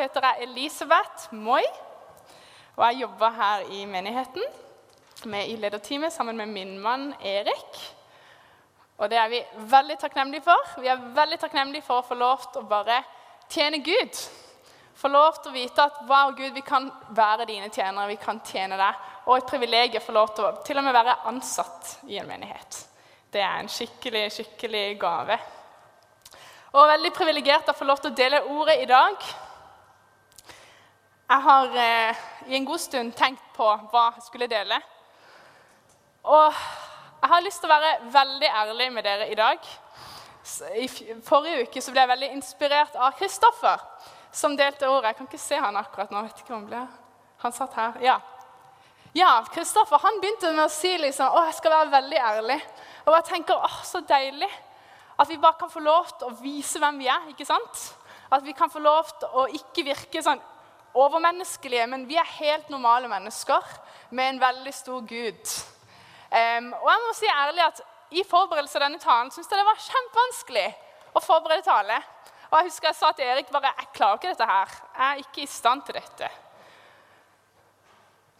heter jeg Elisabeth Moi. Og jeg jobber her i menigheten med i lederteamet sammen med min mann Erik. Og det er vi veldig takknemlige for. Vi er veldig takknemlige for å få lov til å bare tjene Gud. Få lov til å vite at wow, Gud, vi kan være dine tjenere, vi kan tjene deg. Og et privilegium å få lov til å til og med være ansatt i en menighet. Det er en skikkelig, skikkelig gave. Og veldig privilegert å få lov til å dele ordet i dag. Jeg har eh, i en god stund tenkt på hva jeg skulle dele. Og jeg har lyst til å være veldig ærlig med dere i dag. I forrige uke ble jeg veldig inspirert av Kristoffer, som delte ordet. Jeg kan ikke se han akkurat nå. vet ikke om ble. Han satt her. Ja. Ja, Kristoffer han begynte med å si liksom, å, jeg skal være veldig ærlig. Og jeg tenker å, så deilig at vi bare kan få lov til å vise hvem vi er. ikke sant? At vi kan få lov til å ikke virke sånn overmenneskelige, men vi er helt normale mennesker med en veldig stor Gud. Um, og jeg må si ærlig at I forberedelse av denne talen syns jeg det var kjempevanskelig å forberede tale. Og Jeg husker jeg sa til Erik bare, jeg klarer ikke dette her. Jeg er ikke i stand til dette.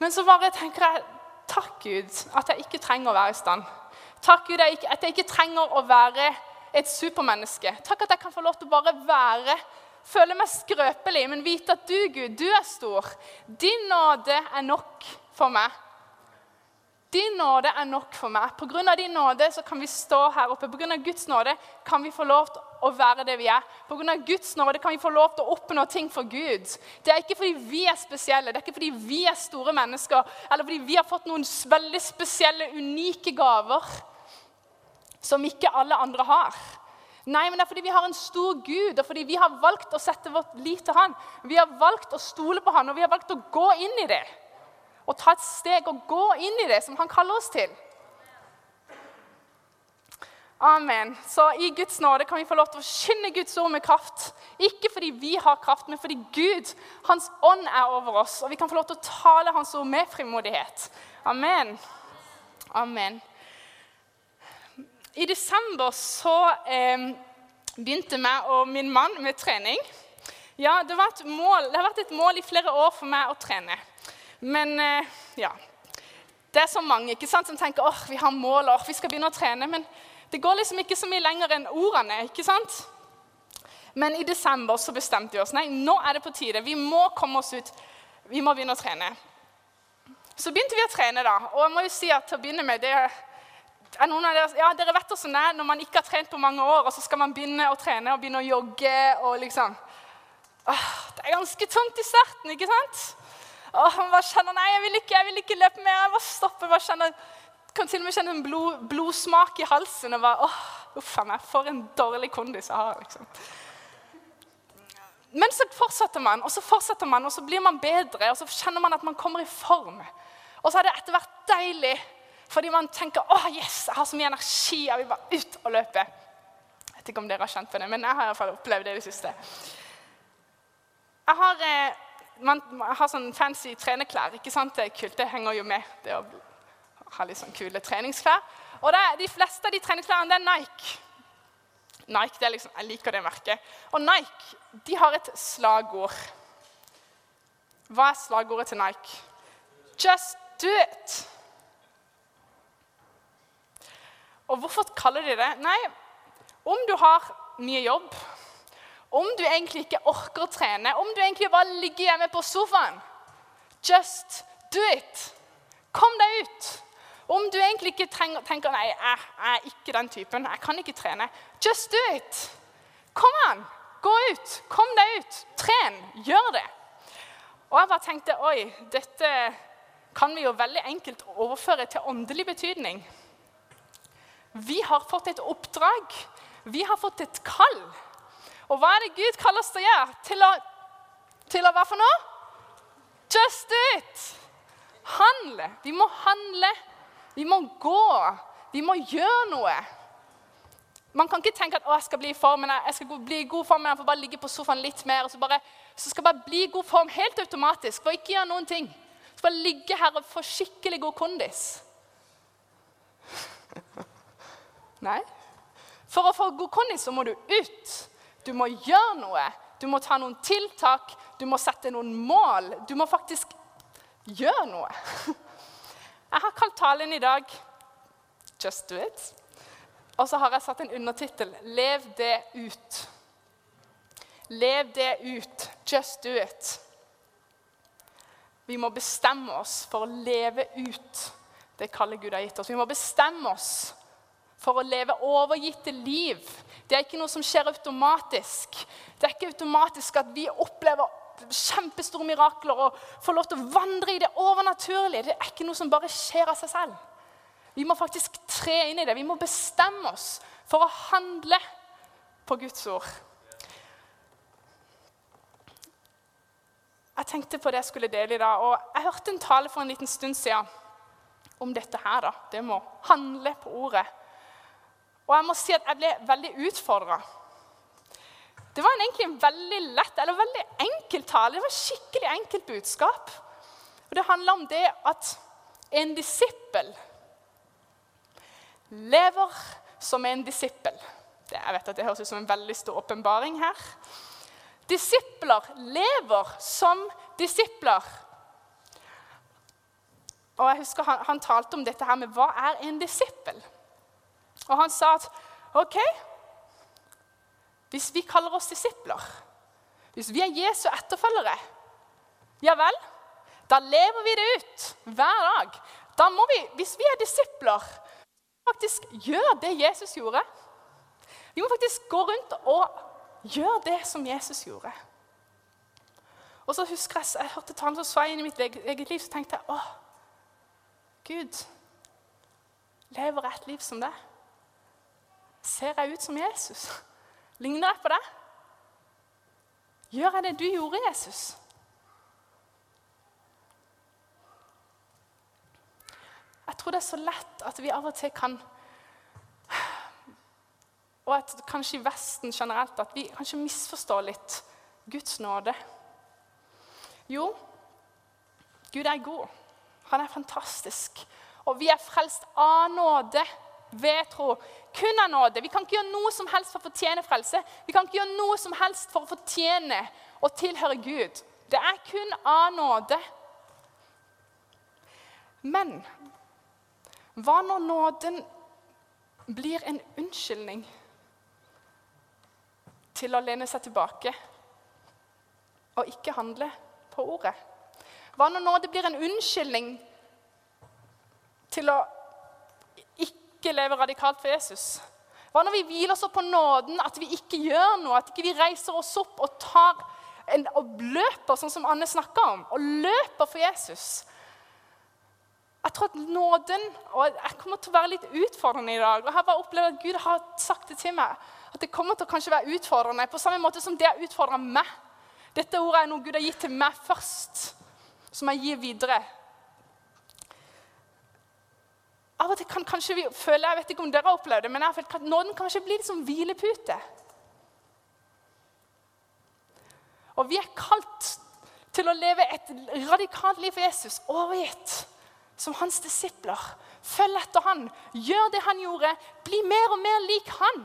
Men så bare tenker jeg takk, Gud, at jeg ikke trenger å være i stand. Takk, Gud, at jeg ikke trenger å være et supermenneske. Takk at jeg kan få lov til å bare være, føle meg skrøpelig, men vite at du, Gud, du er stor. Din nåde er nok for meg. Din nåde er nok for meg. På grunn av din nåde så kan vi stå her oppe. På grunn av Guds nåde kan vi få lov til å være det vi er. På grunn av Guds nåde kan vi få lov til å oppnå ting for Gud. Det er ikke fordi vi er spesielle, det er ikke fordi vi er store mennesker, eller fordi vi har fått noen veldig spesielle, unike gaver som ikke alle andre har. Nei, men det er fordi vi har en stor Gud, og fordi vi har valgt å sette vårt lit til Han. Vi har valgt å stole på Han, og vi har valgt å gå inn i det. Og ta et steg og gå inn i det som Han kaller oss til. Amen. Så i Guds nåde kan vi få lov til å skynde Guds ord med kraft. Ikke fordi vi har kraft, men fordi Gud, Hans ånd, er over oss. Og vi kan få lov til å tale Hans ord med frimodighet. Amen. Amen. I desember så eh, begynte jeg og min mann med trening. Ja, det, mål, det, har vært et mål i flere år for meg å trene. Men eh, ja Det er så mange ikke sant, som tenker åh, vi har mål, åh, vi skal begynne å trene. Men det går liksom ikke så mye lenger enn ordene. ikke sant? Men i desember så bestemte vi oss. Nei, nå er det på tide. Vi må komme oss ut. Vi må begynne å trene. Så begynte vi å trene, da. Og jeg må jo si at til å begynne med, det er noen av dere, ja, dere vet hvordan det er når man ikke har trent på mange år, og så skal man begynne å trene og begynne å jogge. og liksom... Åh, det er ganske tungt i starten, ikke sant? Åh, man bare kjenner Nei, jeg vil ikke, jeg vil ikke løpe mer. Jeg bare stopper. bare kjenner, Kan til og med kjenne en blod, blodsmak i halsen. og bare, åh, Uff a meg, for en dårlig kondis jeg har. liksom. Men så fortsetter man, og så fortsetter man, og så blir man bedre. Og så kjenner man at man kommer i form. Og så er det etter hvert deilig fordi man tenker å yes, jeg har så mye energi, jeg vil bare ut og løpe. Jeg vet ikke om dere har kjent på det, men jeg har i hvert fall opplevd det i det siste. Jeg har, eh, man, jeg har sånn fancy trenerklær. ikke sant? Det er kult, det henger jo med det å ha litt sånn kule treningsklær. Og det, De fleste av de treningsklærne det er Nike. Nike, det er liksom, Jeg liker det merket. Og Nike de har et slagord. Hva er slagordet til Nike? Just do it. Og hvorfor kaller de det? Nei, om du har mye jobb, om du egentlig ikke orker å trene, om du egentlig bare ligger hjemme på sofaen Just do it. Kom deg ut. Om du egentlig ikke trenger, tenker nei, jeg, jeg er ikke den typen, jeg kan ikke trene. Just do it. Kom an. Gå ut. Kom deg ut. Tren. Gjør det. Og jeg bare tenkte oi, dette kan vi jo veldig enkelt overføre til åndelig betydning. Vi har fått et oppdrag. Vi har fått et kall. Og hva er det Gud kaller oss til å gjøre? Til å, til å hva for noe? Just it! Handle. Vi må handle. Vi må gå. Vi må gjøre noe. Man kan ikke tenke at å, jeg skal bli i form, jeg skal bli i god form, jeg får bare ligge på sofaen litt mer. og Så, bare, så skal jeg bare bli i god form helt automatisk for ikke gjøre noen ting. Så bare ligge her og få skikkelig god kondis. Nei. For å få god kondis så må du ut. Du må gjøre noe. Du må ta noen tiltak. Du må sette noen mål. Du må faktisk gjøre noe. Jeg har kalt talen i dag 'Just do it'. Og så har jeg satt en undertittel 'Lev det ut'. Lev det ut. Just do it. Vi må bestemme oss for å leve ut det kallet Gud har gitt oss. Vi må bestemme oss for å leve overgitte liv. Det er ikke noe som skjer automatisk. Det er ikke automatisk at vi opplever kjempestore mirakler og får lov til å vandre i det overnaturlige. Det er ikke noe som bare skjer av seg selv. Vi må faktisk tre inn i det. Vi må bestemme oss for å handle på Guds ord. Jeg tenkte på det jeg skulle dele i dag, og jeg hørte en tale for en liten stund siden om dette her. da. Det må handle på ordet. Og jeg må si at jeg ble veldig utfordra. Det var egentlig en veldig lett eller veldig enkel tale. Det var et skikkelig enkelt budskap. Og Det handla om det at en disippel lever som en disippel. Jeg vet at det høres ut som en veldig stor åpenbaring her. Disipler lever som disipler. Og jeg husker han, han, talte om dette her med hva er en disippel. Og han sa at OK Hvis vi kaller oss disipler, hvis vi er Jesu etterfølgere, ja vel, da lever vi det ut hver dag. Da må vi, Hvis vi er disipler, faktisk gjøre det Jesus gjorde. Vi må faktisk gå rundt og gjøre det som Jesus gjorde. Og så husker Jeg jeg hørte talen som svei inn i mitt eget liv, så tenkte jeg åh, Gud, lever jeg et liv som det? Ser jeg ut som Jesus? Ligner jeg på deg? Gjør jeg det du gjorde, Jesus? Jeg tror det er så lett at vi av og til kan Og at kanskje i Vesten generelt at vi kanskje misforstår litt Guds nåde. Jo, Gud er god. Han er fantastisk. Og vi er frelst av nåde ved tro. Kun av nåde. Vi kan ikke gjøre noe som helst for å fortjene frelse. Vi kan ikke gjøre noe som helst for å fortjene å tilhøre Gud. Det er kun av nåde. Men hva når nåden blir en unnskyldning til å lene seg tilbake og ikke handle på ordet? Hva når nåde blir en unnskyldning til å ikke leve radikalt for Jesus? Hva når vi hviler oss opp på nåden, at vi ikke gjør noe, at ikke vi reiser oss opp og, en, og løper, sånn som Anne snakka om, og løper for Jesus? Jeg tror at nåden Og jeg kommer til å være litt utfordrende i dag. Og jeg har bare opplevd at Gud har sagt det til meg. At det kommer til å kanskje være utfordrende på samme måte som det har utfordra meg. Dette ordet er noe Gud har gitt til meg først, som jeg gir videre. Av og til kan kanskje vi føle Jeg vet ikke om dere har opplevd det, men jeg har følt nåden kanskje bli litt som hvilepute. Og vi er kalt til å leve et radikalt liv for Jesus, overgitt som hans disipler. Følg etter han, gjør det han gjorde, bli mer og mer lik han.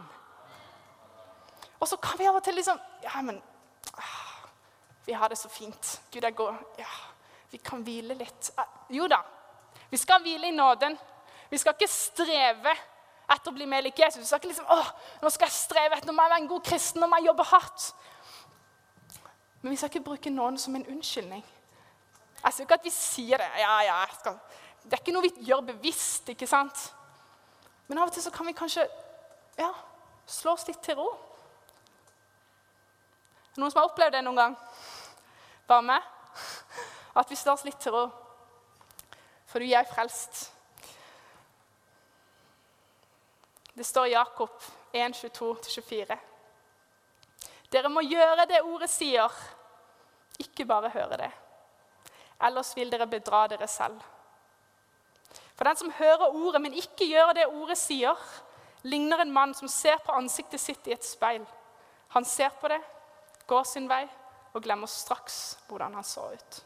Og så kan vi av og til liksom Ja, men ah, Vi har det så fint. Gud er god. Ja, vi kan hvile litt. Ah, jo da, vi skal hvile i nåden. Vi skal ikke streve etter å bli mer lik Jesus. Vi skal ikke liksom, åh, nå skal jeg streve etter, jeg være en god kristen, nå må jeg jobbe hardt. Men vi skal ikke bruke nåden som en unnskyldning. Jeg sier ikke at vi sier det. Ja, ja, jeg skal det er ikke noe vi gjør bevisst, ikke sant? Men av og til så kan vi kanskje ja, slå oss litt til ro. Noen som har opplevd det noen gang? Bare meg? At vi slår oss litt til ro. Fordi jeg er frelst. Det står i Jakob 1, 22-24. Dere må gjøre det ordet sier, ikke bare høre det. Ellers vil dere bedra dere selv. For den som hører ordet, men ikke gjør det ordet sier, ligner en mann som ser på ansiktet sitt i et speil. Han ser på det, går sin vei og glemmer straks hvordan han så ut.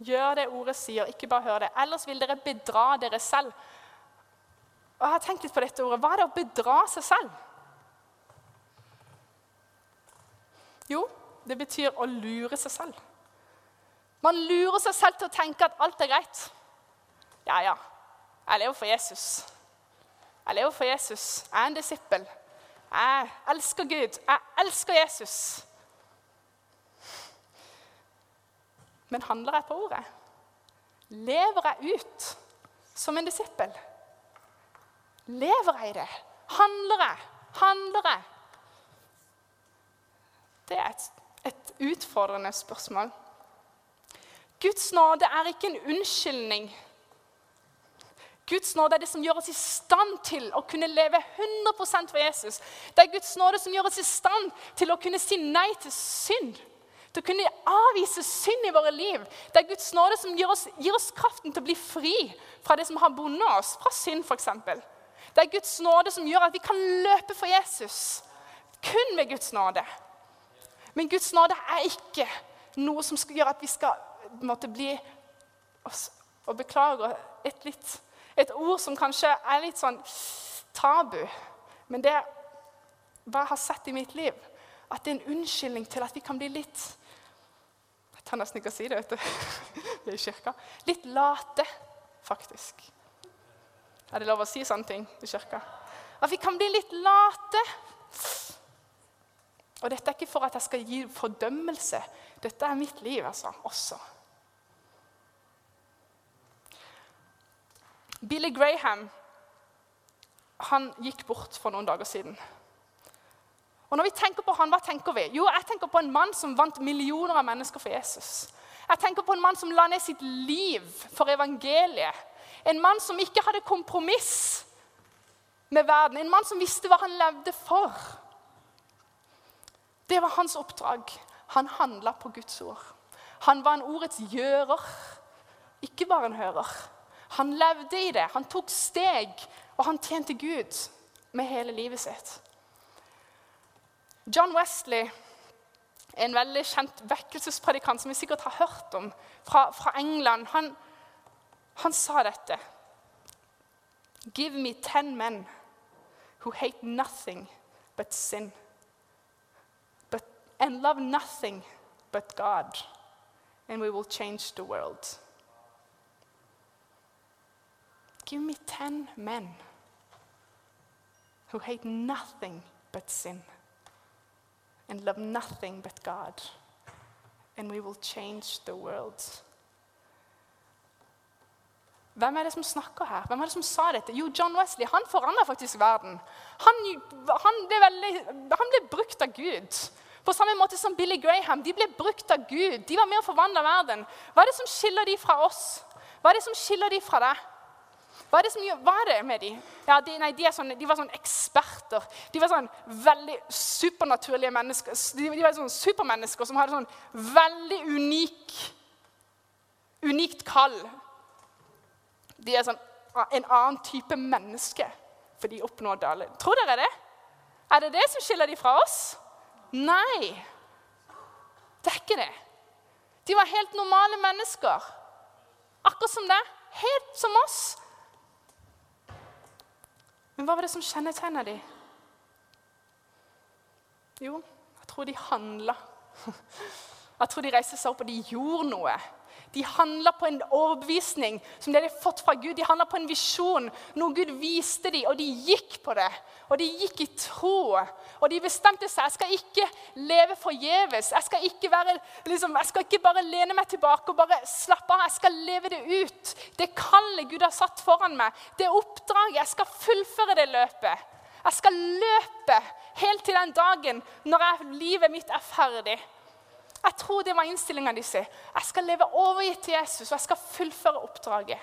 Gjør det ordet sier, ikke bare hør det. Ellers vil dere bedra dere selv. Og jeg har tenkt litt på dette ordet. Hva er det å bedra seg selv? Jo, det betyr å lure seg selv. Man lurer seg selv til å tenke at alt er greit. Ja, ja. Jeg lever for Jesus. Jeg lever for Jesus. Jeg er en disippel. Jeg elsker Gud. Jeg elsker Jesus. Men handler jeg på ordet? Lever jeg ut som en disippel? Lever jeg i det? Handler jeg? Handler jeg? Det er et, et utfordrende spørsmål. Guds nåde er ikke en unnskyldning. Guds nåde er det som gjør oss i stand til å kunne leve 100% for Jesus. Det er Guds nåde som gjør oss i stand til å kunne si nei til synd. Til å kunne avvise synd i våre liv. Det er Guds nåde som gir oss, gir oss kraften til å bli fri fra det som har bundet oss, fra synd f.eks. Det er Guds nåde som gjør at vi kan løpe for Jesus. Kun ved Guds nåde. Men Guds nåde er ikke noe som skal gjøre at vi skal måtte bli Og beklager et, litt, et ord som kanskje er litt sånn tabu. Men det hva jeg har sett i mitt liv, at det er en unnskyldning til at vi kan bli litt Tør nesten ikke å si det, vet du. Det er i kirka. Litt late, faktisk. Er det lov å si sånne ting i kirka? At vi kan bli litt late. Og dette er ikke for at jeg skal gi fordømmelse. Dette er mitt liv altså, også. Billy Graham han gikk bort for noen dager siden. Og når vi tenker på han, hva tenker vi? Jo, jeg tenker på en mann som vant millioner av mennesker for Jesus. Jeg tenker på en mann som la ned sitt liv for evangeliet. En mann som ikke hadde kompromiss med verden. En mann som visste hva han levde for. Det var hans oppdrag. Han handla på Guds ord. Han var en ordets gjører, ikke bare en hører. Han levde i det. Han tok steg, og han tjente Gud med hele livet sitt. John Wesley, en veldig kjent vekkelsespredikant som vi sikkert har hørt om, fra, fra England, han, han sa dette. Give me ten men who hate nothing but sin. But, and love nothing but God. And we will change the world. Give me ten men who hate nothing but sin and love nothing but God, and we will change the world. Hvem er det som snakker her? Hvem er det som sa dette? Jo, John Wesley. Han forandra faktisk verden. Han, han, ble veldig, han, ble brukt av Gud. På samme måte som Billy Graham. De ble brukt av Gud. De var med å forvandle verden. Hva er det som skiller de fra oss? Hva er det som skiller de fra deg? Hva er det, som, hva er det med de? Ja, de, nei, de, sånne, de, var sånne eksperter. De var sånn veldig supernaturlige mennesker. De, de var sånne supermennesker som hadde sånn veldig unik, unikt kall de er sånn, en annen type menneske, for de oppnådde alle. Tror dere det? Er det det som skiller de fra oss? Nei. Det er ikke det. De var helt normale mennesker. Akkurat som det. Helt som oss. Men hva var det som kjennetegna de? Jo, jeg tror de handla. Jeg tror de reiste seg opp, og de gjorde noe. De handla på en overbevisning som de hadde fått fra Gud. De handla på en visjon, noe Gud viste dem, og de gikk på det. Og de gikk i tro. Og de bestemte seg jeg skal ikke leve forgjeves. Jeg, skal ikke liksom, jeg skal ikke bare lene meg tilbake og bare slappe av. Jeg skal leve det ut. Det kallet Gud har satt foran meg, det oppdraget. Jeg skal fullføre det løpet. Jeg skal løpe helt til den dagen når jeg, livet mitt er ferdig. Jeg tror det var innstillinga deres. Jeg skal leve overgitt til Jesus, og jeg skal fullføre oppdraget.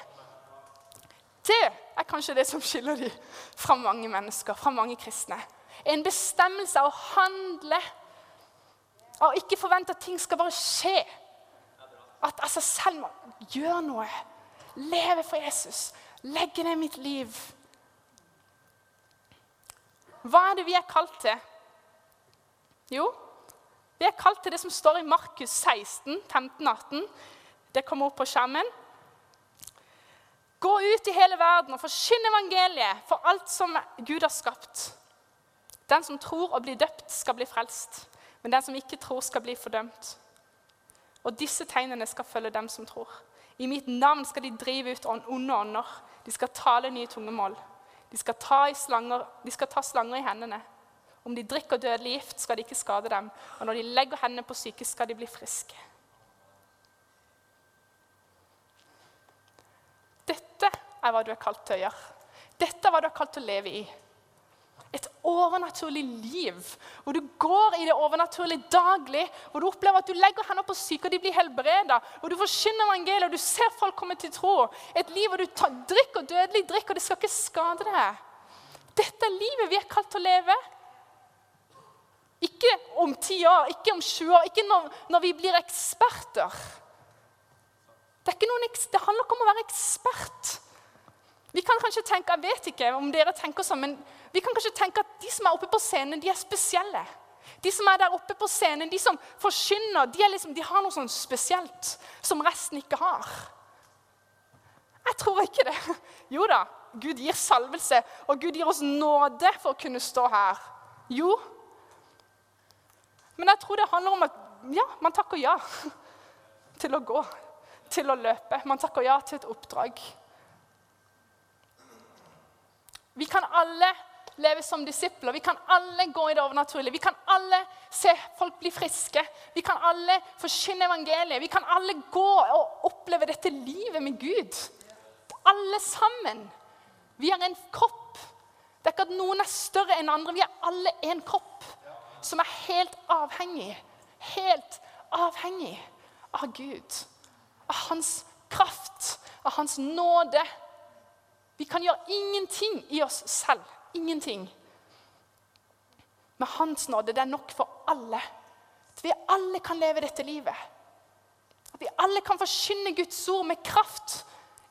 Det er kanskje det som skiller dem fra mange mennesker, fra mange kristne. En bestemmelse av å handle. Og ikke forvente at ting skal bare skje. At altså, selv må gjør noe. Leve for Jesus. Legge ned mitt liv. Hva er det vi er kalt til? Jo, vi er kalt til det som står i Markus 16, 15-18. Det kommer opp på skjermen. Gå ut i hele verden og forkynn evangeliet for alt som Gud har skapt. Den som tror og blir døpt, skal bli frelst. Men den som ikke tror, skal bli fordømt. Og disse tegnene skal følge dem som tror. I mitt navn skal de drive ut onde ånder. De skal tale nye tungemål. De skal, ta slanger, de skal ta slanger i hendene. Om de drikker dødelig gift, skal de ikke skade dem. Og når de legger hendene på syke, skal de bli friske. Dette er hva du er kalt til å gjøre. Dette er hva du er kalt til å leve i. Et overnaturlig liv hvor du går i det overnaturlige daglig. Hvor du opplever at du legger hendene på syke, og de blir helbreda. Hvor du forkynner evangeliet, og du ser folk komme til tro. Et liv hvor du tar, drikker dødelig drikk, og det skal ikke skade deg. Dette er livet vi er kalt til å leve. Ikke om ti år, ikke om 20 år, ikke når, når vi blir eksperter. Det, noen, det, handler ikke om å være ekspert. Vi kan kanskje tenke, Jeg vet ikke om dere tenker sånn, men vi kan kanskje tenke at de som er oppe på scenen, de er spesielle. De som er der oppe på scenen, de som forkynner, de, liksom, de har noe sånn spesielt som resten ikke har. Jeg tror ikke det. Jo da, Gud gir salvelse, og Gud gir oss nåde for å kunne stå her. Jo, men jeg tror det handler om at ja, man takker ja til å gå, til å løpe. Man takker ja til et oppdrag. Vi kan alle leve som disipler. Vi kan alle gå i det overnaturlige. Vi kan alle se folk bli friske. Vi kan alle forkynne evangeliet. Vi kan alle gå og oppleve dette livet med Gud. Alle sammen. Vi er en kropp. Det er ikke at noen er større enn andre. Vi er alle en kropp som er helt avhengig, helt avhengig av Gud. Av hans kraft, av hans nåde. Vi kan gjøre ingenting i oss selv. Ingenting. Med hans nåde, det er nok for alle. At vi alle kan leve dette livet. At vi alle kan forkynne Guds ord med kraft.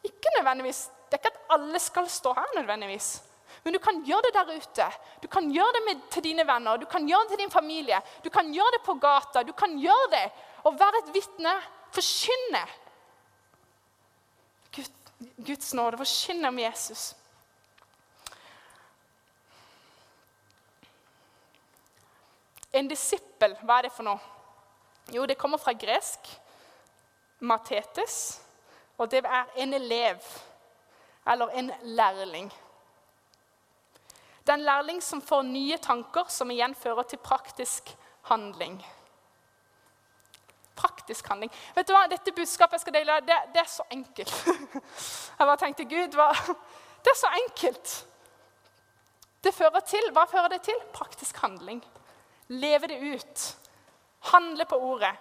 Ikke nødvendigvis, Det er ikke at alle skal stå her nødvendigvis. Men du kan gjøre det der ute. Du kan gjøre det med, til dine venner, du kan gjøre det til din familie. Du kan gjøre det på gata. Du kan gjøre det og være et vitne. Forkynne Gud, Guds nåde. Forkynne om Jesus. En disippel, hva er det for noe? Jo, det kommer fra gresk. Matetes. Og det er en elev eller en lærling. Det er en lærling som får nye tanker, som igjen fører til praktisk handling. Praktisk handling. Vet du hva? Dette budskapet jeg skal dele, det, det er så enkelt. Jeg bare tenkte, Gud, hva? det er så enkelt. Det fører til, Hva fører det til? Praktisk handling. Leve det ut. Handle på ordet.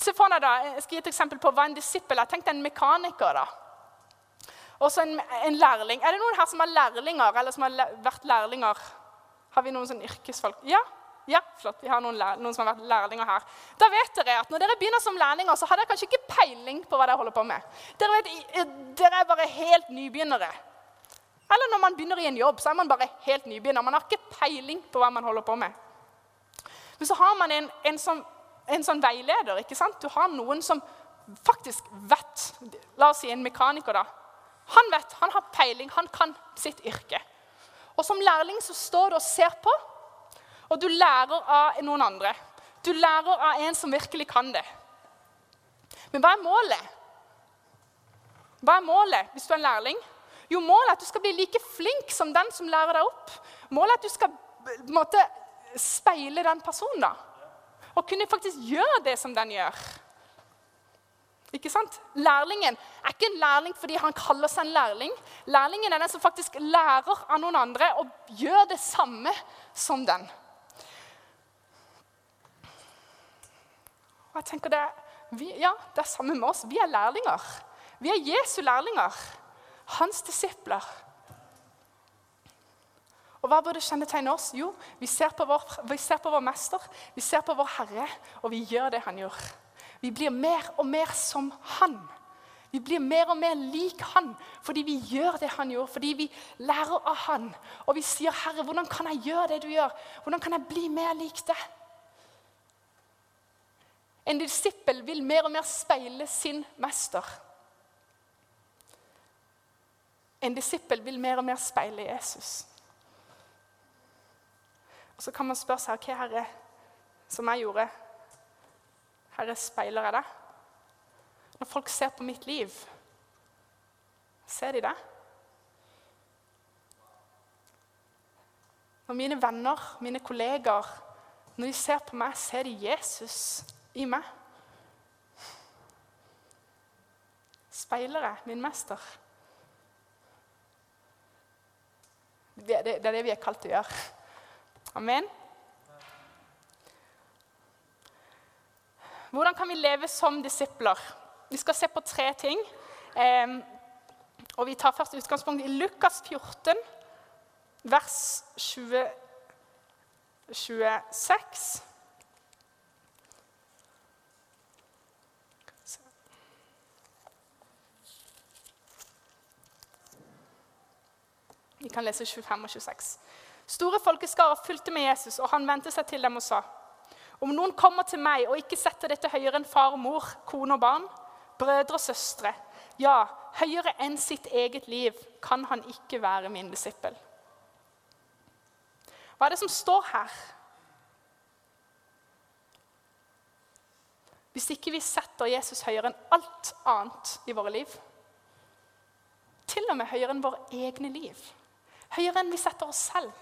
Se for deg da, Jeg skal gi et eksempel på hva en disippel er. Tenk deg en mekaniker. da. Og så en, en, lærling. Er det noen her som er lærlinger, eller som har vært lærlinger? Har vi noen sånn yrkesfolk? Ja? Ja, flott. Vi har noen, noen, som har vært lærlinger her. Da vet dere at Når dere begynner som lærlinger, så har dere kanskje ikke peiling på hva dere holder på med. Dere, vet, dere er bare helt nybegynnere. Eller når man begynner i en jobb, så er man bare helt nybegynner. Man har ikke peiling på hva man holder på med. Men så har man en, en, sånn, en sånn veileder. ikke sant? Du har noen som faktisk vet. La oss si en mekaniker, da. Han vet, han har peiling, han kan sitt yrke. Og Som lærling så står du og ser på, og du lærer av noen andre. Du lærer av en som virkelig kan det. Men hva er målet? Hva er målet hvis du er en lærling? Jo, Målet er at du skal bli like flink som den som lærer deg opp. Målet er at du skal måte, speile den personen. da. Og kunne faktisk gjøre det som den gjør. Ikke sant? Lærlingen er ikke en lærling fordi han kaller seg en lærling. Lærlingen er den som faktisk lærer av noen andre og gjør det samme som den. Og jeg tenker det, vi, ja, det er samme med oss. Vi er lærlinger. Vi er Jesu lærlinger. Hans disipler. Og Hva burde kjennetegne oss? Jo, vi ser, vår, vi ser på vår mester, vi ser på vår Herre, og vi gjør det han gjør. Vi blir mer og mer som han. Vi blir mer og mer lik han fordi vi gjør det han gjorde, fordi vi lærer av han. Og vi sier, 'Herre, hvordan kan jeg gjøre det du gjør? Hvordan kan jeg bli mer lik deg?' En disippel vil mer og mer speile sin mester. En disippel vil mer og mer speile Jesus. Og Så kan man spørre seg hva Herre, som jeg gjorde Herre, speiler jeg deg? Når folk ser på mitt liv, ser de det? Når mine venner, mine kollegaer, når de ser på meg, ser de Jesus i meg? Speiler jeg min mester? Det, det, er det vi er kalt til å gjøre. Amen. Hvordan kan vi leve som disipler? Vi skal se på tre ting. Og Vi tar først utgangspunkt i Lukas 14, vers 20, 26. Vi kan lese 25 og 26. Store folkeskarer fulgte med Jesus, og han vendte seg til dem og sa.: Om noen kommer til meg og ikke setter dette høyere enn far og mor, kone og barn, brødre og søstre, ja, høyere enn sitt eget liv, kan han ikke være min disippel. Hva er det som står her? Hvis ikke vi setter Jesus høyere enn alt annet i våre liv, til og med høyere enn våre egne liv, høyere enn vi setter oss selv,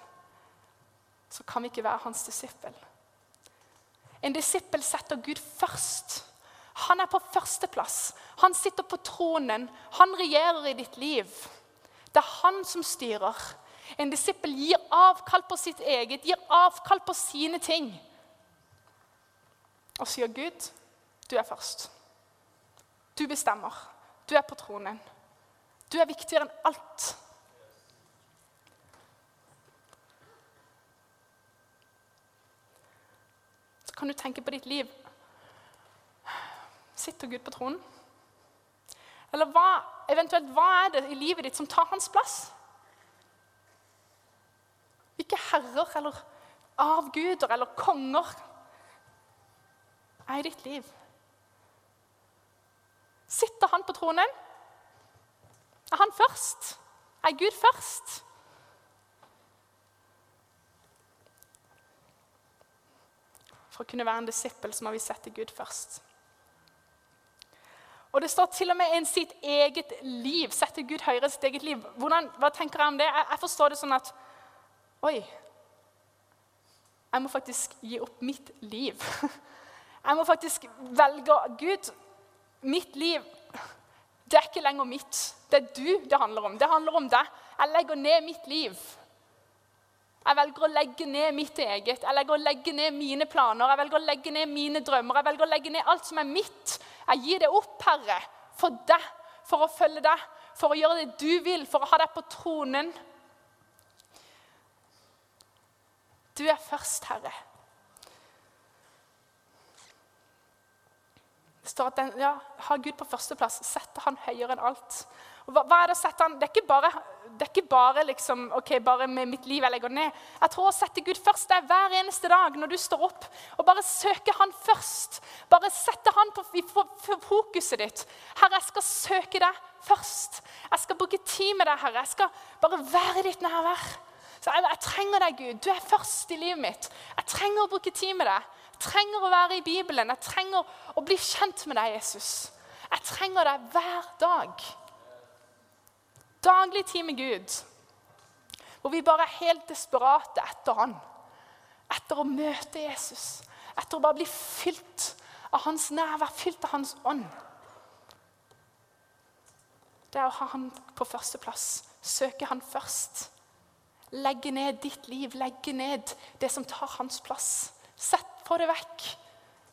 så kan vi ikke være hans disippel. En disippel setter Gud først. Han er på førsteplass. Han sitter på tronen. Han regjerer i ditt liv. Det er han som styrer. En disippel gir avkall på sitt eget, gir avkall på sine ting. Og sier, 'Gud, du er først. Du bestemmer. Du er på tronen. Du er viktigere enn alt.' Kan du tenke på ditt liv. Sitter Gud på tronen? Eller hva, eventuelt, hva er det i livet ditt som tar hans plass? Hvilke herrer eller avguder eller konger er i ditt liv? Sitter han på tronen? Er han først? Er Gud først? For å kunne være en disippel så må vi sette Gud først. Og det står til og med en sitt eget liv. Sette Gud høyere sitt eget liv. Hvordan, hva tenker jeg om det? Jeg, jeg forstår det sånn at Oi. Jeg må faktisk gi opp mitt liv. Jeg må faktisk velge Gud, mitt liv Det er ikke lenger mitt. Det er du det handler om. Det handler om deg. Jeg legger ned mitt liv. Jeg velger å legge ned mitt eget. Jeg velger å legge ned mine planer, jeg velger å legge ned mine drømmer. Jeg velger å legge ned alt som er mitt. Jeg gir det opp, Herre, for deg, for å følge deg, for å gjøre det du vil, for å ha deg på tronen. Du er først, Herre. Det står at den, ja, Ha Gud på førsteplass. Sette han høyere enn alt. Hva, hva, er Det å sette han? Det er ikke bare, det er ikke bare, liksom, ok, bare med mitt liv jeg legger ned. Jeg tror å sette Gud først det er hver eneste dag når du står opp. Og bare søke Han først. Bare sette Han på, på fokuset ditt. Herre, jeg skal søke deg først. Jeg skal bruke tid med deg, Herre. Jeg skal bare være ditt nærvær. Så jeg, jeg trenger deg, Gud. Du er først i livet mitt. Jeg trenger å bruke tid med deg. Jeg trenger å være i Bibelen. Jeg trenger å bli kjent med deg, Jesus. Jeg trenger deg hver dag. Daglig tid med Gud. Hvor vi bare er helt desperate etter Han. Etter å møte Jesus. Etter å bare bli fylt av Hans nærvær, fylt av Hans ånd. Det er å ha Han på førsteplass. Søke Han først. Legge ned ditt liv, legge ned det som tar hans plass. Sett på det vekk.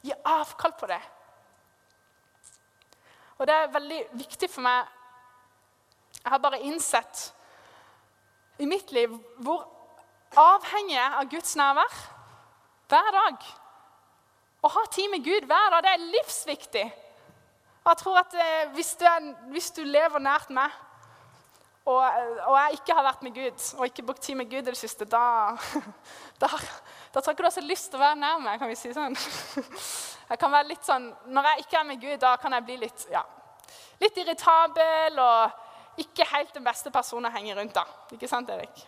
Gi avkall på det. Og det er veldig viktig for meg jeg har bare innsett i mitt liv hvor avhengig jeg av Guds nærvær hver dag. Å ha tid med Gud hver dag, det er livsviktig. Jeg tror at eh, hvis, du er, hvis, du lever nært meg, og, og, jeg ikke har vært med Gud og ikke brukt tid med Gud i det siste, da, da, da tror jeg ikke du har så lyst til å være nær meg. kan vi si sånn. Jeg kan være litt sånn, Når jeg ikke er med Gud, da kan jeg bli litt, ja, litt irritabel og ikke helt den beste personen å henge rundt. da. Ikke sant, Erik?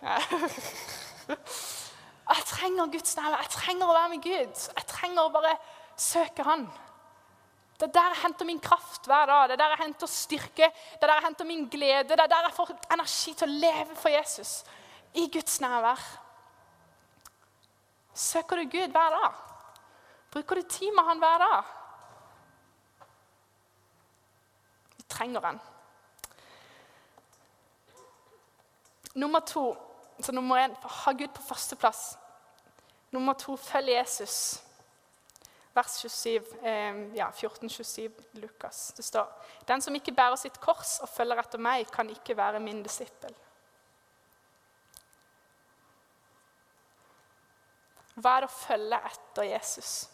Jeg trenger Guds nærvær. Jeg trenger å være med Gud. Jeg trenger å bare søke Han. Det er der jeg henter min kraft hver dag. Det er der jeg henter styrke, det er der jeg henter min glede. Det er der jeg får energi til å leve for Jesus. I Guds nærvær. Søker du Gud hver dag? Bruker du tid med Han hver dag? Vi trenger Han. Nummer to så nummer én ha Gud på førsteplass. Nummer to følg Jesus. Vers 27, eh, ja, 14-27 Lukas. Det står Den som ikke bærer sitt kors og følger etter meg, kan ikke være min disippel. Hva er det å følge etter Jesus?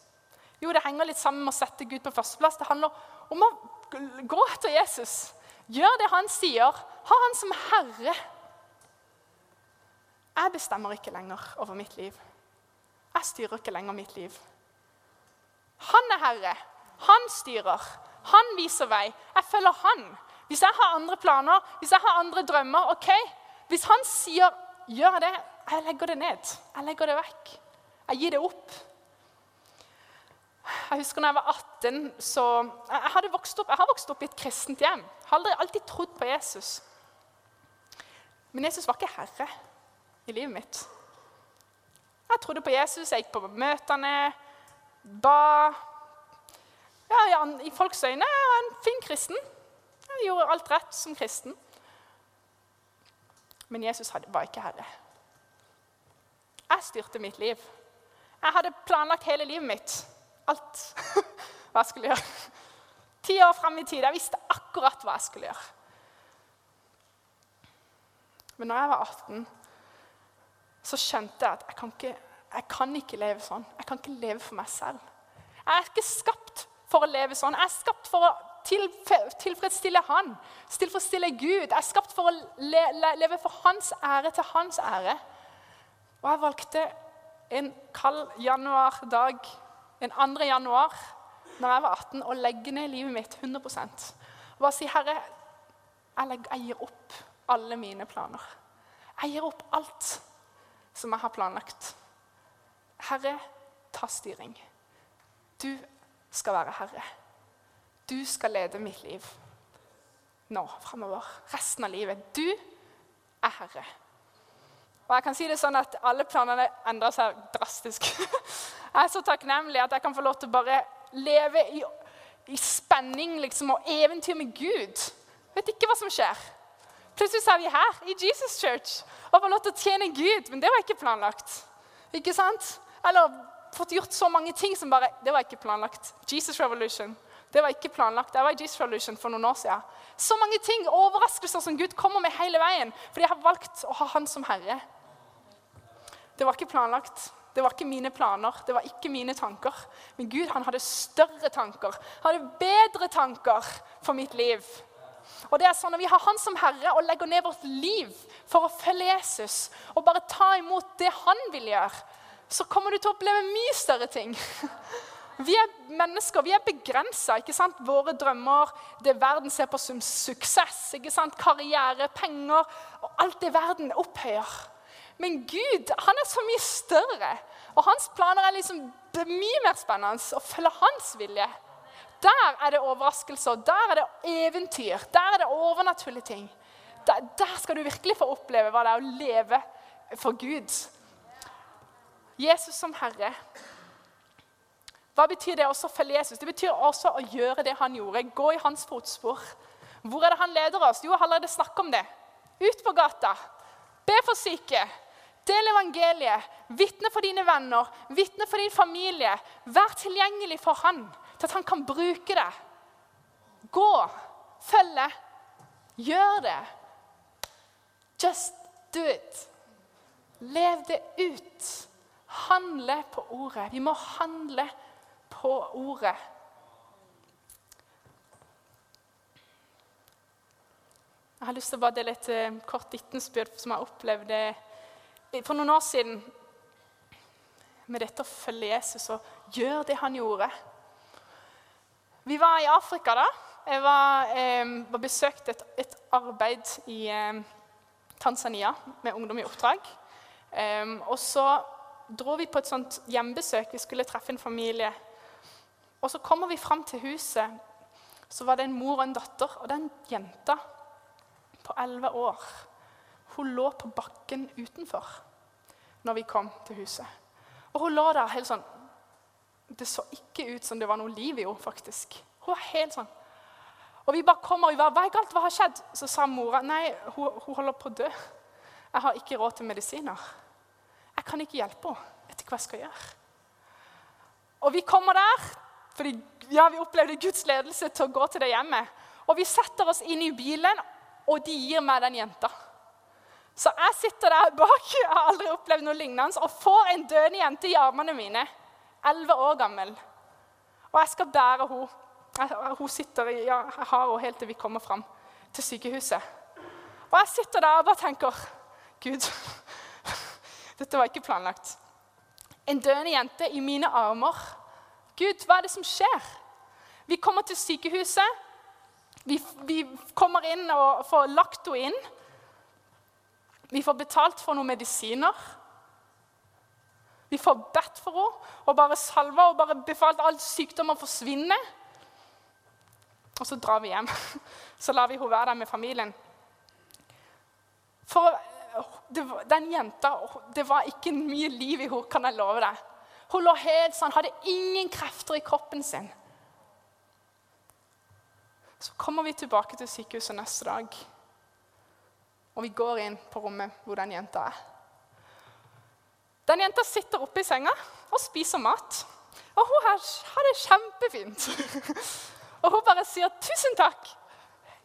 Jo, det henger litt sammen med å sette Gud på førsteplass. Det handler om å gå etter Jesus. Gjør det han sier. Ha han som herre. Jeg bestemmer ikke lenger over mitt liv. Jeg styrer ikke lenger mitt liv. Han er herre. Han styrer. Han viser vei. Jeg følger han. Hvis jeg har andre planer, hvis jeg har andre drømmer ok. Hvis han sier 'gjør det', jeg legger det ned. Jeg legger det vekk. Jeg gir det opp. Jeg husker når jeg var 18, så jeg, hadde vokst opp, jeg har vokst opp i et kristent hjem. Jeg har aldri alltid trodd på Jesus. Men Jesus var ikke herre i livet mitt. Jeg trodde på Jesus, jeg gikk på møtene, ba ja, I folks øyne jeg var en fin kristen. Jeg gjorde alt rett som kristen. Men Jesus var ikke herre. Jeg styrte mitt liv. Jeg hadde planlagt hele livet mitt. Alt hva jeg skulle gjøre. Ti år fram i tid. Jeg visste akkurat hva jeg skulle gjøre. Men når jeg var 18, så skjønte jeg at jeg kan ikke, jeg kan ikke leve sånn. Jeg kan ikke leve for meg selv. Jeg er ikke skapt for å leve sånn. Jeg er skapt for å tilfredsstille Han, tilfredsstille Gud. Jeg er skapt for å leve for Hans ære, til Hans ære. Og jeg valgte en kald januardag, en 2. januar, når jeg var 18, å legge ned livet mitt 100 Og bare si, 'Herre, jeg, legger, jeg gir opp alle mine planer.' Jeg gir opp alt som jeg har planlagt. Herre, ta styring. Du skal være herre. Du skal lede mitt liv nå framover. Resten av livet. Du er herre. Og jeg kan si det sånn at Alle planene endrer seg drastisk. Jeg er så takknemlig at jeg kan få lov til å bare leve i, i spenning liksom, og eventyr med Gud. Vet ikke hva som skjer. Plutselig er vi her i Jesus Church og få lov til å tjene Gud. Men det var ikke planlagt. Ikke sant? Eller fått gjort så mange ting som bare Det var ikke planlagt. Jesus Revolution. Det var ikke planlagt. Jeg var i Jesus Revolution for noen år siden. Så mange ting, overraskelser som Gud kommer med hele veien. Fordi jeg har valgt å ha Han som Herre. Det var ikke planlagt. Det var ikke mine planer, det var ikke mine tanker. Men Gud han hadde større tanker, han hadde bedre tanker for mitt liv. Og det er sånn Når vi har Han som Herre og legger ned vårt liv for å følge Jesus og bare ta imot det han vil gjøre, så kommer du til å oppleve mye større ting. Vi er mennesker, vi er begrensa. Våre drømmer, det verden ser på som suksess, ikke sant? karriere, penger og alt det verden opphøyer. Men Gud han er så mye større, og hans planer er liksom mye mer spennende å følge hans vilje. Der er det overraskelser, der er det eventyr, der er det overnaturlige ting. Der, der skal du virkelig få oppleve hva det er å leve for Gud. Jesus som Herre. Hva betyr det også å følge Jesus? Det betyr også å gjøre det han gjorde. Gå i hans fotspor. Hvor er det han leder oss? Jo, jeg har allerede snakket om det. Ut på gata. Be for syke. Del evangeliet. Vitne for dine venner, vitne for din familie. Vær tilgjengelig for han, til at han kan bruke det. Gå, følge, gjør det. Just do it. Lev det ut. Handle på ordet. Vi må handle på ordet. Jeg har lyst til å bare dele et eh, kort vitnesbyrd som jeg opplevde for noen år siden med dette å følge Jesus og gjøre det han gjorde. Vi var i Afrika da, Jeg var, eh, var besøkt et, et arbeid i eh, Tanzania med Ungdom i oppdrag. Eh, og så dro vi på et sånt hjembesøk. Vi skulle treffe en familie. Og så kommer vi fram til huset. Så var det en mor og en datter. Og den jenta på elleve år hun lå på bakken utenfor når vi kom til huset. Og hun lå der helt sånn Det så ikke ut som det var noe liv i henne, faktisk. Hun var helt sånn. Og vi bare kommer og vi bare, Hva er galt? Hva har skjedd? Så sa mora nei, hun, hun holder på å dø. Jeg har ikke råd til medisiner. Jeg kan ikke hjelpe henne. Jeg vet ikke hva jeg skal gjøre. Og vi kommer der, fordi ja, vi opplevde Guds ledelse til å gå til det hjemmet. Og vi setter oss inn i bilen, og de gir meg den jenta. Så jeg sitter der bak, jeg har aldri opplevd noe lignende, og får en døende jente i armene mine. Elleve år gammel. Og jeg skal bære henne. Hun sitter i, ja, jeg har henne helt til vi kommer fram til sykehuset. Og jeg sitter der og bare tenker Gud, dette var ikke planlagt. En døende jente i mine armer. Gud, hva er det som skjer? Vi kommer til sykehuset. Vi, vi kommer inn og får lagt henne inn. Vi får betalt for noen medisiner. Vi får bedt for henne og bare salva og bare befalt all sykdom å forsvinne. Og så drar vi hjem. Så lar vi henne være der med familien. For det, den jenta Det var ikke mye liv i henne, kan jeg love deg. Hun lå helt sånn, hadde ingen krefter i kroppen sin. Så kommer vi tilbake til sykehuset neste dag. Og vi går inn på rommet hvor den jenta er. Den jenta sitter oppe i senga og spiser mat. Og hun har det kjempefint. og hun bare sier 'tusen takk'.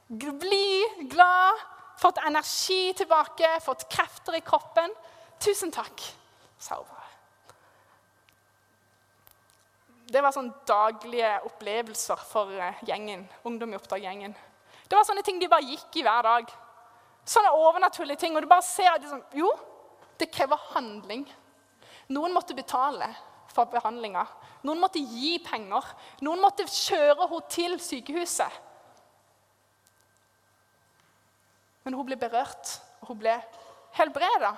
Bli glad, fått energi tilbake, fått krefter i kroppen. 'Tusen takk', sa hun bare. Det var sånn daglige opplevelser for eh, gjengen, ungdom i oppdrag-gjengen. Det var sånne ting de bare gikk i hver dag. Sånne overnaturlige ting. Og du bare ser at liksom, jo, det krever handling. Noen måtte betale for behandlinga. Noen måtte gi penger. Noen måtte kjøre henne til sykehuset. Men hun ble berørt, og hun ble helbreda.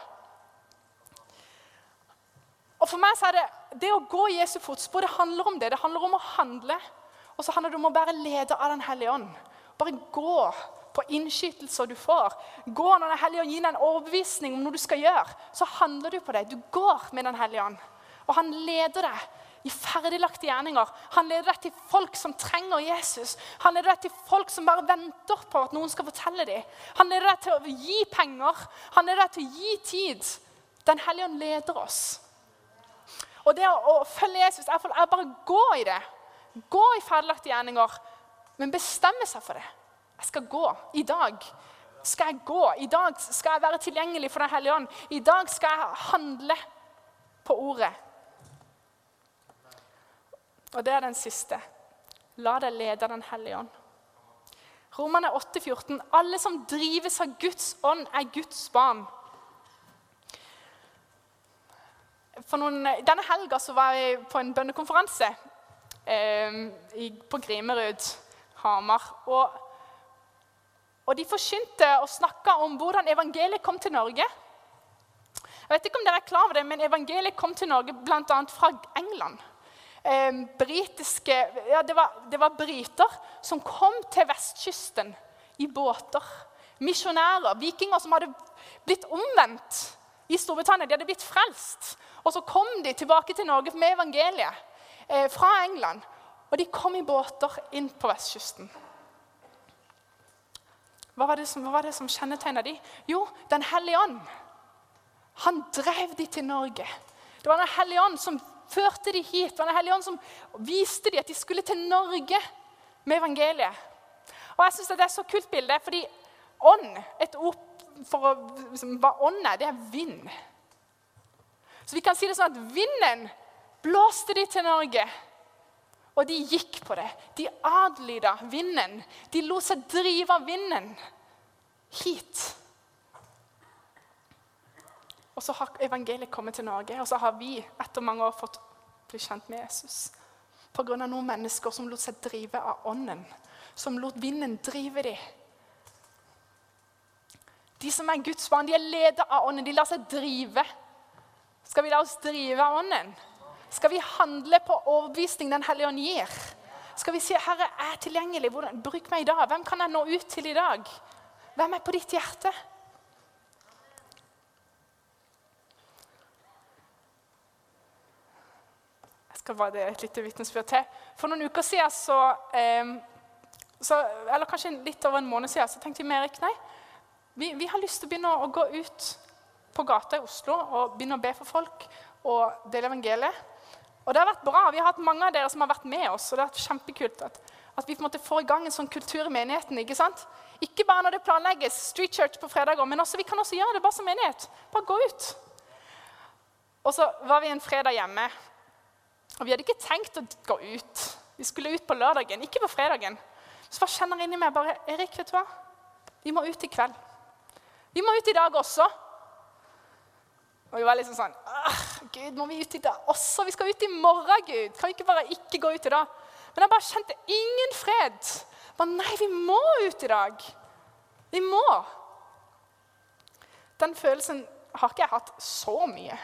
Og for meg så er det, det å gå i Jesu fotspor det handler om det. Det handler om å handle. Og så handler det om å være leder av Den hellige ånd. Bare gå på innskytelser du får. Gå når Den hellige ånd gir deg en overbevisning om noe du skal gjøre, så handler du på det. Du går med Den hellige ånd. Og han leder deg i ferdiglagte gjerninger. Han leder deg til folk som trenger Jesus. Han leder deg til folk som bare venter på at noen skal fortelle dem. Han leder deg til å gi penger. Han leder deg til å gi tid. Den hellige ånd leder oss. Og det å, følge Jesus er bare å gå i det. Gå i ferdiglagte gjerninger, men bestemme seg for det. Jeg skal gå. I dag skal jeg gå. I dag skal jeg være tilgjengelig for Den hellige ånd. I dag skal jeg handle på ordet. Og det er den siste. La deg lede Den hellige ånd. Romerne 8,14. Alle som drives av Guds ånd, er Guds barn. Noen, denne helga var jeg på en bønnekonferanse eh, på Grimerud, Hamar. Og og de forkynte og snakka om hvordan evangeliet kom til Norge. Jeg vet ikke om dere er klar over det, men Evangeliet kom til Norge bl.a. fra England. Eh, britiske, ja, det, var, det var briter som kom til vestkysten i båter. Misjonærer, vikinger som hadde blitt omvendt i Storbritannia. De hadde blitt frelst. Og så kom de tilbake til Norge med evangeliet eh, fra England. Og de kom i båter inn på vestkysten. Hva var det som, var som kjennetegna de? Jo, Den hellige ånd. Han drev de til Norge. Det var Den hellige ånd som førte de hit. Det var Den hellige ånd som viste de at de skulle til Norge med evangeliet. Og jeg synes Det er så kult bilde, fordi ånd et ord for å, liksom, Hva ånd er, det er vind. Så vi kan si det sånn at vinden blåste de til Norge. Og de gikk på det. De adlyda vinden. De lot seg drive av vinden hit. Og så har evangeliet kommet til Norge, og så har vi etter mange år fått bli kjent med Jesus. Pga. noen mennesker som lot seg drive av ånden. som lot vinden drive dem. De som er Guds barn, de er ledet av ånden. De lar seg drive. Skal vi la oss drive av ånden? Skal vi handle på overbevisning Den hellige ånd gir? Skal vi si 'Herre, jeg er tilgjengelig. Hvordan, bruk meg i dag.' Hvem kan jeg nå ut til i dag? Hvem er på ditt hjerte? Jeg skal bare det et lite vitnesbyrd til. For noen uker siden så, eh, så, Eller kanskje litt over en måned siden så tenkte vi med Erik nei, vi, vi, har lyst til å begynne å gå ut på gata i Oslo og begynne å be for folk og dele evangeliet. Og det har vært bra. Vi har hatt mange av dere som har vært med oss. og det har vært kjempekult at, at vi på en måte får i gang en sånn kultur i menigheten. Ikke sant? Ikke bare når det planlegges Street Church på fredager, men også, vi kan også gjøre det bare som menighet. Bare gå ut. Og så var vi en fredag hjemme, og vi hadde ikke tenkt å gå ut. Vi skulle ut på lørdagen, ikke på fredagen. Så bare kjenner inni meg bare Erik, vet du hva? Vi må ut i kveld. Vi må ut i dag også. Og vi var liksom sånn Gud, må vi ut i dag også? Vi skal ut i morgen, Gud. Kan vi ikke bare ikke gå ut i dag? Men jeg bare kjente ingen fred. Bare, nei, vi må ut i dag. Vi må. Den følelsen har ikke jeg hatt så mye.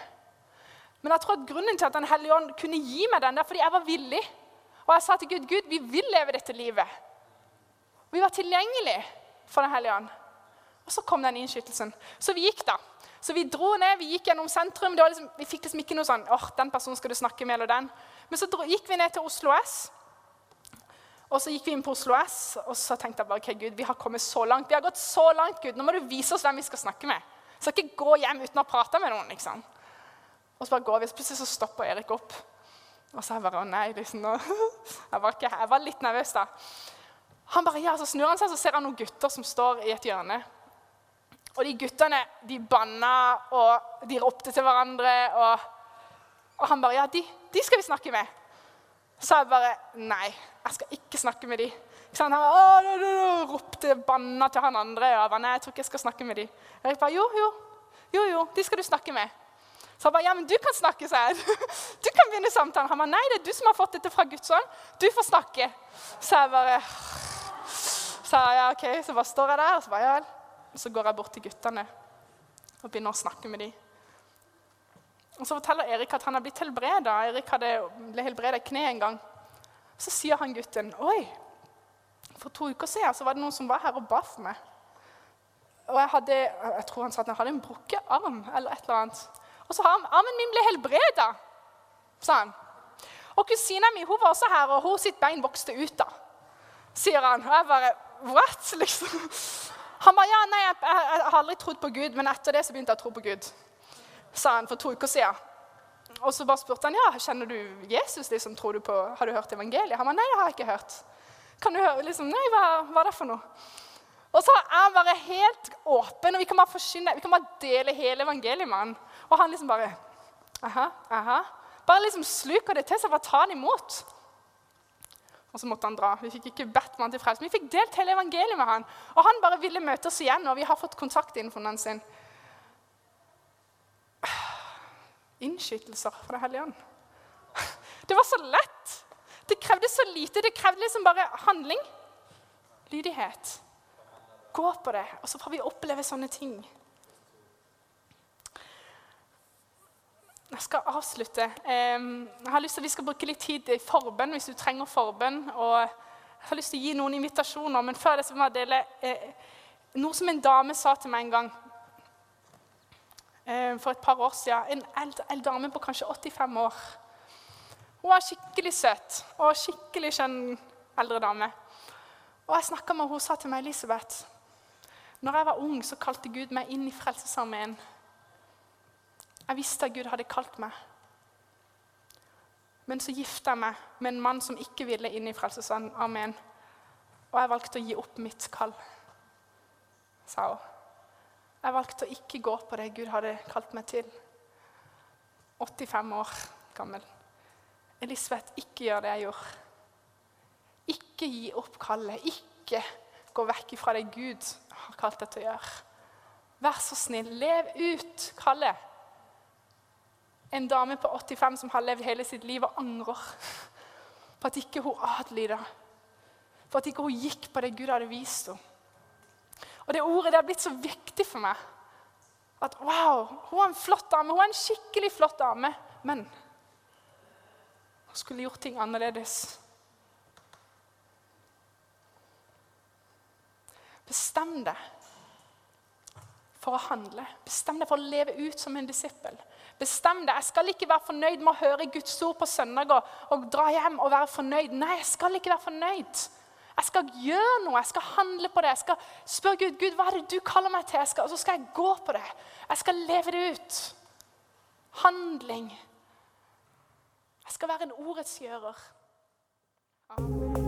Men jeg tror at grunnen til at Den hellige ånd kunne gi meg den, er fordi jeg var villig. Og jeg sa til Gud Gud, vi vil leve dette livet. Vi var tilgjengelige for Den hellige ånd. Og så kom den innskytelsen. Så vi gikk, da. Så vi dro ned, vi gikk gjennom sentrum. Liksom, vi fikk liksom ikke noe sånn åh, den personen skal du snakke med, eller den. Men så dro, gikk vi ned til Oslo S. Og så gikk vi inn på Oslo S, og så tenkte jeg bare ok, Gud, vi har kommet så langt. Vi har gått så langt, Gud. Nå må du vise oss hvem vi skal snakke med. Så ikke gå hjem uten å ha prata med noen. liksom. Og så bare går vi, og plutselig så stopper Erik opp. Og så er jeg bare Å nei, liksom. Nå. Jeg var, ikke, jeg var litt nervøs da. Han bare, ja, Så snur han seg, så ser han noen gutter som står i et hjørne. Og de guttene de banna, og de ropte til hverandre. Og, og han bare Ja, de, de, skal vi snakke med. Så jeg bare Nei, jeg skal ikke snakke med de. Så han bare, ropte banna til han andre. Og jeg bare, nei, jeg tror ikke jeg skal snakke med de. Og jeg bare, jo, jo, jo, jo, de skal du snakke med. Så han bare, ja, men du kan snakke, sa jeg. Du kan begynne samtalen. Han bare, nei, det er du som har fått dette fra Guds ånd. Du får snakke. Så jeg bare Så ja, ok, så bare står jeg der, og så bare, ja vel så går jeg bort til guttene og begynner å snakke med dem. Og Så forteller Erik at han har blitt helbreda. Erik hadde, ble helbreda i kneet en gang. Så sier han gutten Oi, for to uker siden så var det noen som var her og ba for meg. Og jeg hadde jeg tror han sa at jeg hadde en brukket arm. eller et eller annet. Og så har han, armen min ble helbreda, sa han. Og kusina mi hun var også her, og hun sitt bein vokste ut da, sier han. Og jeg bare What? liksom. Han ba, ja, nei, jeg, jeg, jeg, har aldri trodd på Gud, men etter det så begynte jeg å tro på Gud. Sa han for to uker siden. Og så bare spurte han ja, kjenner du Jesus. liksom, tror du på, Har du hørt evangeliet? Han ba, nei, det har jeg ikke hørt. Kan du høre, liksom, nei, hva, hva er det for noe? Og så er han bare helt åpen, og vi kan bare forsyne, vi kan bare dele hele evangeliet med han. Og han liksom bare aha, aha. Bare liksom sluker det til seg, bare tar det imot. Og så måtte han dra. Vi fikk ikke bedt med han til frelse, vi fikk delt hele evangeliet med han. Og han bare ville møte oss igjen, og vi har fått kontaktinfoen sin. Innskytelser fra Det hellige ånd. Det var så lett. Det krevde så lite. Det krevde liksom bare handling. Lydighet. Gå på det, og så får vi oppleve sånne ting. Jeg skal avslutte. Jeg har lyst til at Vi skal bruke litt tid i forbønn hvis du trenger forbønn. og Jeg har lyst til å gi noen invitasjoner, men før det så må jeg dele eh, noe som en dame sa til meg en gang eh, for et par år siden. En eldre, dame på kanskje 85 år. Hun var skikkelig søt og skikkelig skjønn eldre dame. Og jeg snakka med henne, hun sa til meg, Elisabeth Når jeg var ung, så kalte Gud meg inn i Frelsesarmeen. Jeg visste at Gud hadde kalt meg. Men så gifta jeg meg med en mann som ikke ville inn i Frelsesarmeen. Og jeg valgte å gi opp mitt kall, sa hun. Jeg valgte å ikke gå på det Gud hadde kalt meg til. 85 år gammel. Elisabeth, ikke gjør det jeg gjorde. Ikke gi opp kallet. Ikke gå vekk fra det Gud har kalt deg til å gjøre. Vær så snill, lev ut kallet en dame på 85 som har levd hele sitt liv og angrer på at ikke hun adlyda. for at ikke hun gikk på det Gud hadde vist henne. Og det ordet det har blitt så viktig for meg. At wow, hun er en flott dame. Hun er en skikkelig flott dame. Men hun skulle gjort ting annerledes. Bestem deg for å handle. Bestem deg for å leve ut som en disippel. Bestem deg. Jeg skal ikke være fornøyd med å høre Guds ord på søndager og dra hjem og være fornøyd. Nei, jeg skal ikke være fornøyd. Jeg skal gjøre noe, jeg skal handle på det. Jeg skal spørre Gud Gud, hva er det du kaller meg til. og så skal jeg gå på det. Jeg skal leve det ut. Handling. Jeg skal være en ordets gjører. Amen.